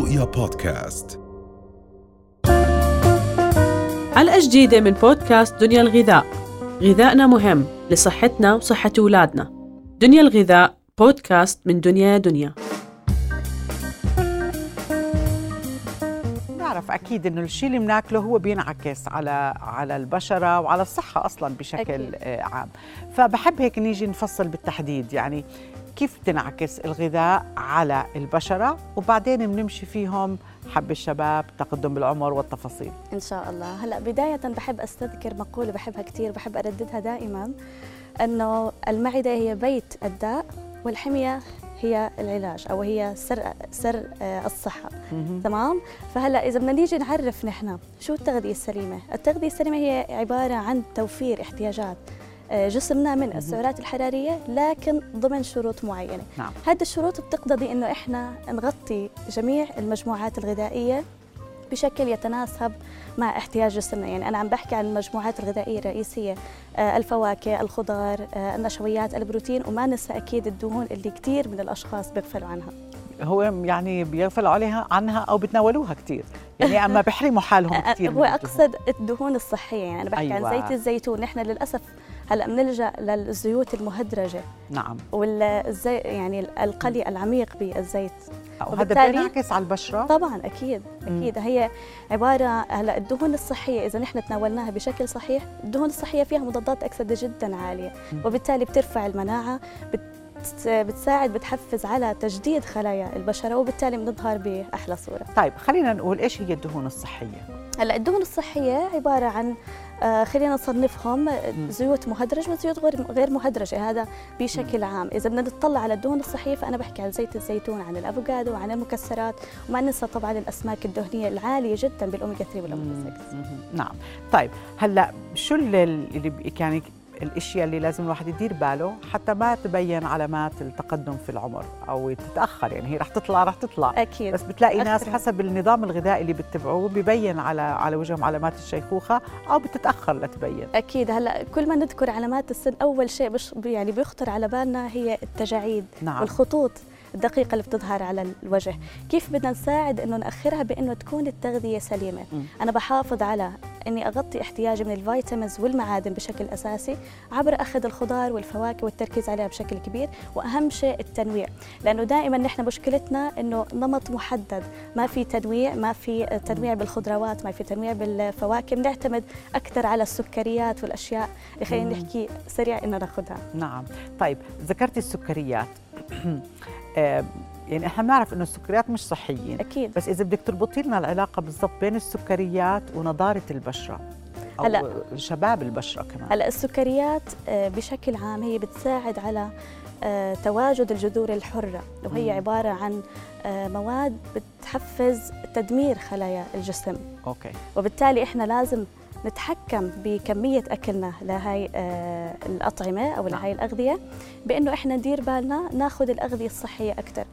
رؤيا بودكاست. حلقة جديدة من بودكاست دنيا الغذاء. غذائنا مهم لصحتنا وصحة أولادنا. دنيا الغذاء بودكاست من دنيا دنيا. نعرف أكيد إنه الشيء اللي بناكله هو بينعكس على على البشرة وعلى الصحة أصلا بشكل أكيد. عام. فبحب هيك نيجي نفصل بالتحديد. يعني كيف بتنعكس الغذاء على البشرة؟ وبعدين بنمشي فيهم. حب الشباب تقدم بالعمر والتفاصيل. إن شاء الله. هلأ بداية بحب أستذكر مقولة بحبها كثير بحب أرددها دائما أنه المعدة هي بيت الداء والحمية هي العلاج أو هي سر سر آه، الصحة. مهم. تمام؟ فهلا إذا بدنا نيجي نعرف نحن شو التغذية السليمة؟ التغذية السليمة هي عبارة عن توفير احتياجات. جسمنا من السعرات الحرارية لكن ضمن شروط معينة. نعم. هذه الشروط بتقتضي إنه إحنا نغطي جميع المجموعات الغذائية بشكل يتناسب مع احتياج جسمنا. يعني أنا عم بحكي عن المجموعات الغذائية الرئيسية آه، الفواكه الخضار آه، النشويات البروتين وما ننسى أكيد الدهون اللي كثير من الأشخاص بيغفلوا عنها. هو يعني بيغفلوا عليها عنها أو بتناولوها كثير يعني أما بيحرموا حالهم آه، كثير هو أقصد الدهون الصحية. يعني أنا بحكي أيوة. عن زيت الزيتون. نحن للأسف هلا بنلجأ للزيوت المهدرجة نعم. والزي يعني القلي العميق بالزيت. وهذا بينعكس على البشرة؟ طبعا أكيد أكيد. هي عبارة هلا الدهون الصحية إذا نحن تناولناها بشكل صحيح الدهون الصحية فيها مضادات أكسدة جدا عالية. مم. وبالتالي بترفع المناعة بت بتساعد بتحفز على تجديد خلايا البشرة وبالتالي بنظهر بأحلى صورة. طيب خلينا نقول إيش هي الدهون الصحية؟ هلا الدهون الصحية عبارة عن خلينا نصنفهم آه، زيوت مهدرجة وزيوت غير مهدرجة هذا بشكل عام. إذا بدنا نطلع على الدهون الصحيه فانا بحكي عن زيت الزيتون عن الأفوكادو عن المكسرات وما ننسى طبعا الأسماك الدهنية العالية جدا بالاوميجا 3 والاوميجا 6 مهم. نعم. طيب هلأ شو اللي يعني الإشياء اللي لازم الواحد يدير باله حتى ما تبين علامات التقدم في العمر أو تتأخر يعني هي رح تطلع رح تطلع. أكيد. بس بتلاقي ناس أكثر. حسب النظام الغذائي اللي بتبعوه ببين على على وجههم علامات الشيخوخة أو بتتأخر لتبين. أكيد. هلأ كل ما نذكر علامات السن أول شيء بش يعني بيخطر على بالنا هي التجاعيد نعم. والخطوط. الدقيقة اللي بتظهر على الوجه. كيف بدنا نساعد إنه نأخرها بإنه تكون التغذية سليمة؟ مم. أنا بحافظ على إني أغطي احتياجي من الفيتامينز والمعادن بشكل أساسي عبر أخذ الخضار والفواكه والتركيز عليها بشكل كبير وأهم شيء التنويع. لأنه دائما نحن مشكلتنا إنه نمط محدد ما في تنويع ما في تنويع بالخضروات ما في تنويع بالفواكه بنعتمد أكثر على السكريات والأشياء. اللي خلينا. نحكي سريع إنه ناخذها. نعم. طيب ذكرتي السكريات. يعني إحنا بنعرف إنه السكريات مش صحيين أكيد. بس إذا بدك تربطي لنا العلاقة بالضبط بين السكريات ونضارة البشرة. أو هلأ. شباب البشرة كمان. هلأ السكريات آه، بشكل عام هي بتساعد على آه، تواجد الجذور الحرة. وهي مم. عبارة عن آه، مواد بتحفز تدمير خلايا الجسم. أوكي. وبالتالي إحنا لازم نتحكم بكمية أكلنا لهي آه، الأطعمة أو نعم. لهي الأغذية بأنه إحنا ندير بالنا ناخذ الأغذية الصحية أكثر.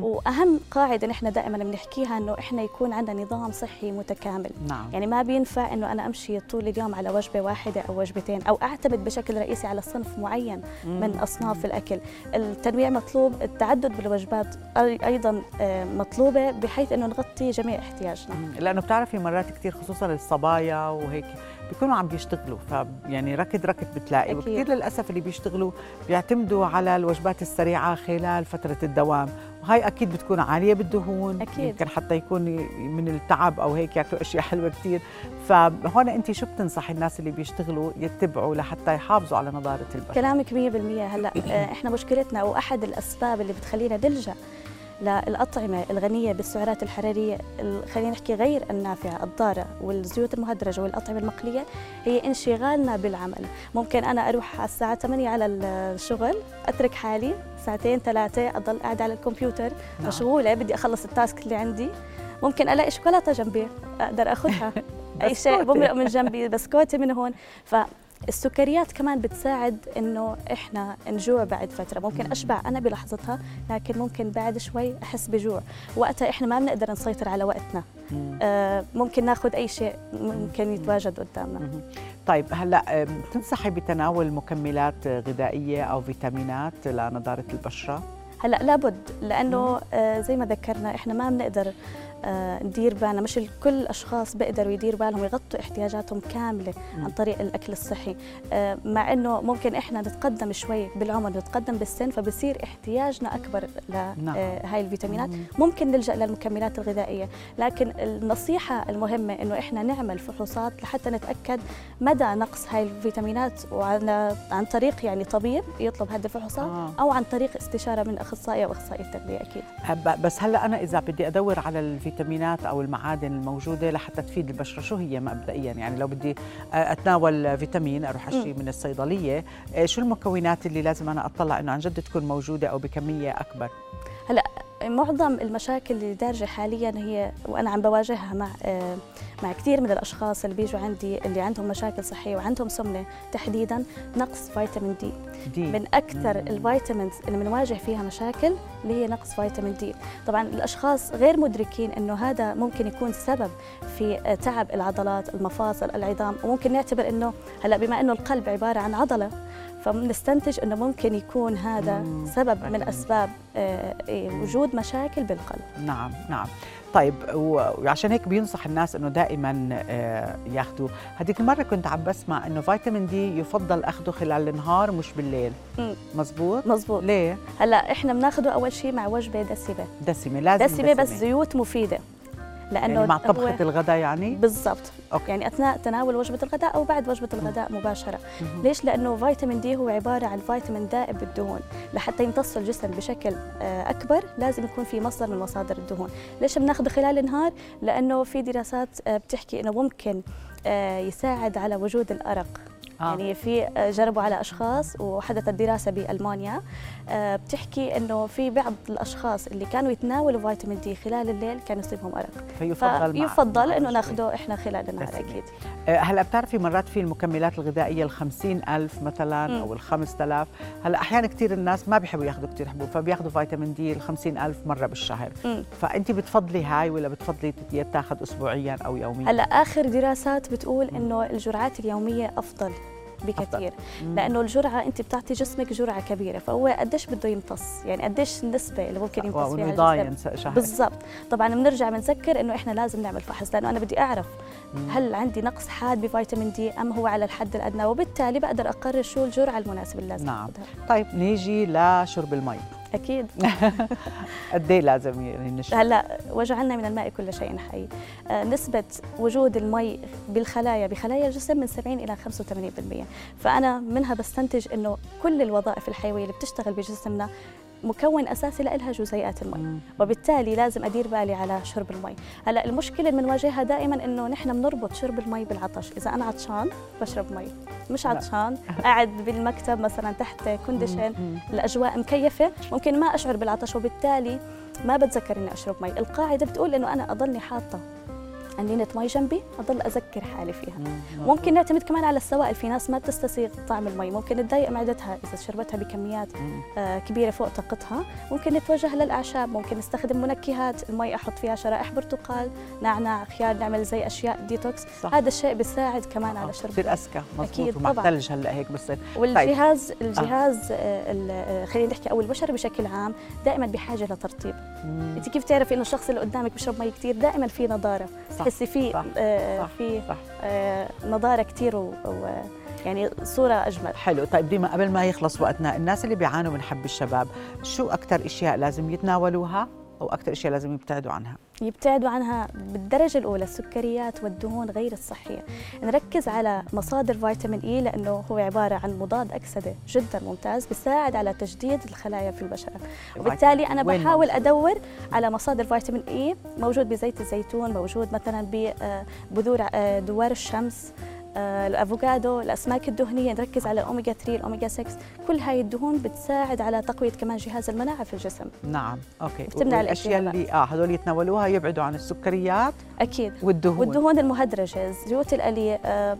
وأهم قاعدة نحن دائما بنحكيها أنه إحنا يكون عندنا نظام صحي متكامل نعم يعني ما بينفع إنه أنا أمشي طول اليوم على وجبة واحدة أو وجبتين أو أعتمد بشكل رئيسي على صنف معين من أصناف الأكل التنويع مطلوب التعدد بالوجبات أي- أيضا آه، مطلوبة بحيث إنه نغطي جميع احتياجنا مم. لأنه بتعرفي مرات كثير خصوصا الصبايا وهيك بيكونوا عم بيشتغلوا ف يعني ركض ركض بتلاقي أكيد. وكثير للأسف اللي بيشتغلوا بيعتمدوا على الوجبات السريعة خلال فترة الدوام وهي أكيد بتكون عالية بالدهون أكيد. يمكن حتى يكون من التعب أو هيك ياكلوا أشياء حلوة كثير فهون انت شو بتنصحي الناس اللي بيشتغلوا يتبعوا لحتى يحافظوا على نضاره البشره كلامك 100% هلأ آه، إحنا مشكلتنا أو احد الأسباب اللي بتخلينا نلجأ للأطعمة الغنية بالسعرات الحرارية ال- خلينا نحكي غير النافعة الضارة والزيوت المهدرجة والأطعمة المقلية هي انشغالنا بالعمل ممكن أنا أروح على الساعة 8 على الشغل أترك حالي ساعتين ثلاثة أضل قاعدة على الكمبيوتر نعم. مشغولة بدي أخلص التاسك اللي عندي ممكن ألاقي شوكولاتة جنبي أقدر أخذها أي شيء. بمرق من جنبي بسكوتة من هون ف السكريات كمان بتساعد إنه إحنا نجوع بعد فترة. ممكن أشبع أنا بلحظتها لكن ممكن بعد شوي أحس بجوع. وقتها إحنا ما بنقدر نسيطر على وقتنا. آه ممكن ناخذ أي شيء ممكن يتواجد قدامنا. طيب هلأ آم، بتنصحي بتناول مكملات غذائية أو فيتامينات لنضاره البشرة؟ هلا لابد لأنه آه زي ما ذكرنا إحنا ما بنقدر آه، ندير بالنا مش كل الاشخاص بيقدروا يديروا بالهم يغطوا احتياجاتهم كاملة عن طريق الأكل الصحي. آه، مع إنه ممكن إحنا نتقدم شوي بالعمر نتقدم بالسن فبصير احتياجنا أكبر لهاي نعم. الفيتامينات. ممكن نلجأ للمكملات الغذائية لكن النصيحة المهمة إنه إحنا نعمل فحوصات لحتى نتأكد مدى نقص هاي الفيتامينات وعن عن طريق يعني طبيب يطلب هذه الفحوصات. أو عن طريق استشارة من اخصائي أو اخصائي التغذية أكيد. بس هلا أنا إذا بدي أدور على الفيتامينات أو المعادن الموجودة لحتى تفيد البشرة شو هي مبدئيا؟ يعني لو بدي أتناول فيتامين أروح أشتري من الصيدلية آه، شو المكونات اللي لازم أنا أطلع إنه عن جد تكون موجودة أو بكمية أكبر؟ معظم المشاكل اللي دارجة حاليا هي وأنا عم بواجهها مع آه، مع كثير من الأشخاص اللي بيجوا عندي اللي عندهم مشاكل صحية وعندهم سمنة تحديدا نقص فيتامين D D من أكثر ال vitamins اللي بنواجه فيها مشاكل اللي هي نقص فيتامين D طبعا الأشخاص غير مدركين إنه هذا ممكن يكون سبب في آه، تعب العضلات المفاصل العظام وممكن نعتبر إنه هلأ بما إنه القلب عبارة عن عضلة فبنستنتج إنه ممكن يكون هذا مم. سبب من. أسباب آه، إيه، وجود مشاكل بالقلب. نعم نعم. طيب وعشان هيك بينصح الناس إنه دائما آه، ياخذوا هذيك المره كنت عم بسمع إنه فيتامين دي يفضل اخذه خلال النهار مش بالليل. مزبوط؟ مزبوط. ليه؟ هلأ إحنا بناخده أول شيء مع وجبة دسمة. دسمة لازم دسمة بس زيوت مفيدة. لأنه يعني مع طبخة الغداء يعني؟ بالضبط. يعني أثناء تناول وجبة الغداء أو بعد وجبة الغداء مباشرة. مهم. ليش؟ لأنه فيتامين دي هو عبارة عن فيتامين ذائب بالدهون. لحتى يمتص الجسم بشكل آه، أكبر لازم يكون في مصدر من مصادر الدهون. ليش بناخذه خلال النهار؟ لأنه في دراسات آه، بتحكي إنه ممكن آه، يساعد على وجود الأرق. آه. يعني في جربوا على أشخاص وحدثت دراسة بألمانيا آه، بتحكي إنه في بعض الأشخاص اللي كانوا يتناولوا فيتامين دي خلال الليل كانوا يصيبهم أرق فيفضل مع إنه. ناخده إحنا خلال النهار. أكيد آه، هلا بتعرفي مرات في المكملات الغذائية الخمسين ألف مثلا مم. أو الخمس تلاف هلا أحيانا كثير الناس ما بيحبوا ياخذوا كثير حبوب فبياخذوا فيتامين دي الخمسين ألف مرة بالشهر مم. فانت بتفضلي هاي ولا بتفضلي تاخذ اسبوعيا أو يوميا هلا آخر دراسات بتقول إنه الجرعات اليومية أفضل بكثير. لأنه الجرعة أنت بتعطي جسمك جرعة كبيرة فهو قديش بده يمتص؟ يعني قديش النسبة اللي ممكن يمتص فيها بالضبط. طبعا بنرجع بنذكر إنه إحنا لازم نعمل فحص لأنه أنا بدي أعرف. هل عندي نقص حاد بفيتامين دي أم هو على الحد الأدنى وبالتالي بقدر أقرر شو الجرعة المناسبة اللي لازم نعم. طيب نيجي لشرب المي. أكيد. قد إيه لازم يعني نشرب؟ هلأ وجعلنا من الماء كل شيء حي. آه، نسبة وجود المي بالخلايا بخلايا الجسم من 70 إلى 85% فأنا منها بستنتج إنه كل الوظائف الحيوية اللي بتشتغل بجسمنا مكون أساسي لها جزيئات المي. وبالتالي لازم أدير بالي على شرب المي هلأ المشكلة اللي بنواجهها دائما إنه نحن بنربط شرب المي بالعطش إذا أنا عطشان بشرب مي مش. عطشان قاعد بالمكتب مثلا تحت condition. الأجواء مكيفة ممكن ما أشعر بالعطش وبالتالي ما بتذكر إني أشرب مي القاعدة بتقول إنه أنا أضلني حاطة قنينه مي جنبي أضل أذكر حالي فيها مم. ممكن نعتمد كمان على السوائل في ناس ما بتستسيغ طعم المي ممكن تضايق معدتها إذا شربتها بكميات. آه، كبيرة فوق طاقتها ممكن نتوجه للأعشاب ممكن نستخدم منكهات المي أحط فيها شرائح برتقال نعناع خيار نعمل زي أشياء ديتوكس صح. هذا الشيء بيساعد كمان على شرب بتصير أزكى مضبوط ومع. الثلج هلأ هيك بصير والجهاز الجهاز آه، آه، خلينا نحكي أو البشر بشكل عام دائما بحاجة لترطيب. إنت كيف تعرفي إنه الشخص اللي قدامك بيشرب مي كثير دائما في نضارة صح. تحسي في صح. آه، صح. في صح. آه، نضارة كثير و و- يعني صورة أجمل حلو طيب ديما قبل ما يخلص وقتنا الناس اللي بيعانوا من حب الشباب شو أكثر إشياء لازم يتناولوها أو أكثر إشياء لازم يبتعدوا عنها. يبتعدوا عنها بالدرجة الأولى السكريات والدهون غير الصحية. نركز على مصادر فيتامين إي لأنه هو عبارة عن مضاد أكسدة جدا ممتاز بيساعد على تجديد الخلايا في البشرة. وبالتالي أنا وين بحاول؟ أدور على مصادر فيتامين إي موجود بزيت الزيتون موجود مثلا ببذور آه، دوار الشمس آه، الأفوكادو الأسماك الدهنية نركز على الاوميجا 3 الاوميجا 6 كل هاي الدهون بتساعد على تقوية كمان جهاز المناعة في الجسم. نعم okay. بتمنع الأشياء. اللي آه هدول يتناولوها يبعدوا عن السكريات أكيد. والدهون. والدهون المهدرجة زيوت القلي آه،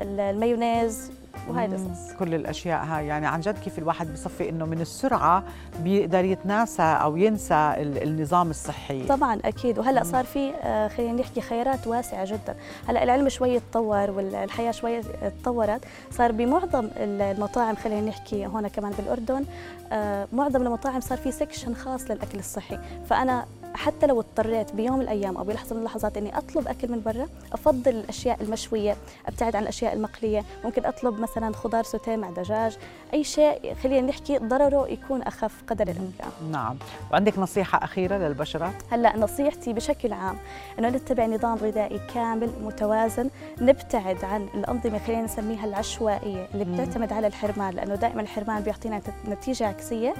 المايونيز وهاي مم. القصص كل الأشياء هاي. يعني عن جد كيف الواحد بصفي إنه من السرعة بيقدر يتناسى أو ينسى ال- النظام الصحي. طبعا أكيد. وهلأ صار في آه، خلينا نحكي خيارات واسعة جدا. هلأ العلم شوي تطور والحياة شوي تطورت صار بمعظم المطاعم خلينا نحكي هون كمان بالأردن آه، معظم المطاعم صار في section خاص للأكل الصحي. فأنا حتى لو اضطريت بيوم من الأيام أو بلحظة من اللحظات إني أطلب أكل من برا أفضل الأشياء المشوية أبتعد عن الأشياء المقلية. ممكن أطلب مثلا خضار سوتيه مع دجاج أي شيء خلينا نحكي ضرره يكون أخف قدر الإمكان. نعم. وعندك نصيحة أخيرة للبشرة؟ هلأ نصيحتي بشكل عام إنه نتبع نظام غذائي كامل متوازن نبتعد عن الأنظمة خلينا نسميها العشوائية اللي بتعتمد على الحرمان لأنه دائما الحرمان بيعطينا نتيجة عكسية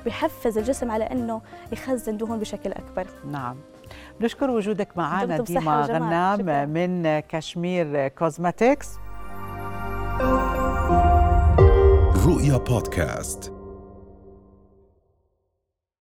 وبيحفز الجسم على إنه يخزن دهون بشكل أكبر. نعم نشكر وجودك معنا ديما. غنام شكراً. من كشمير كوزماتكس رؤيا بودكاست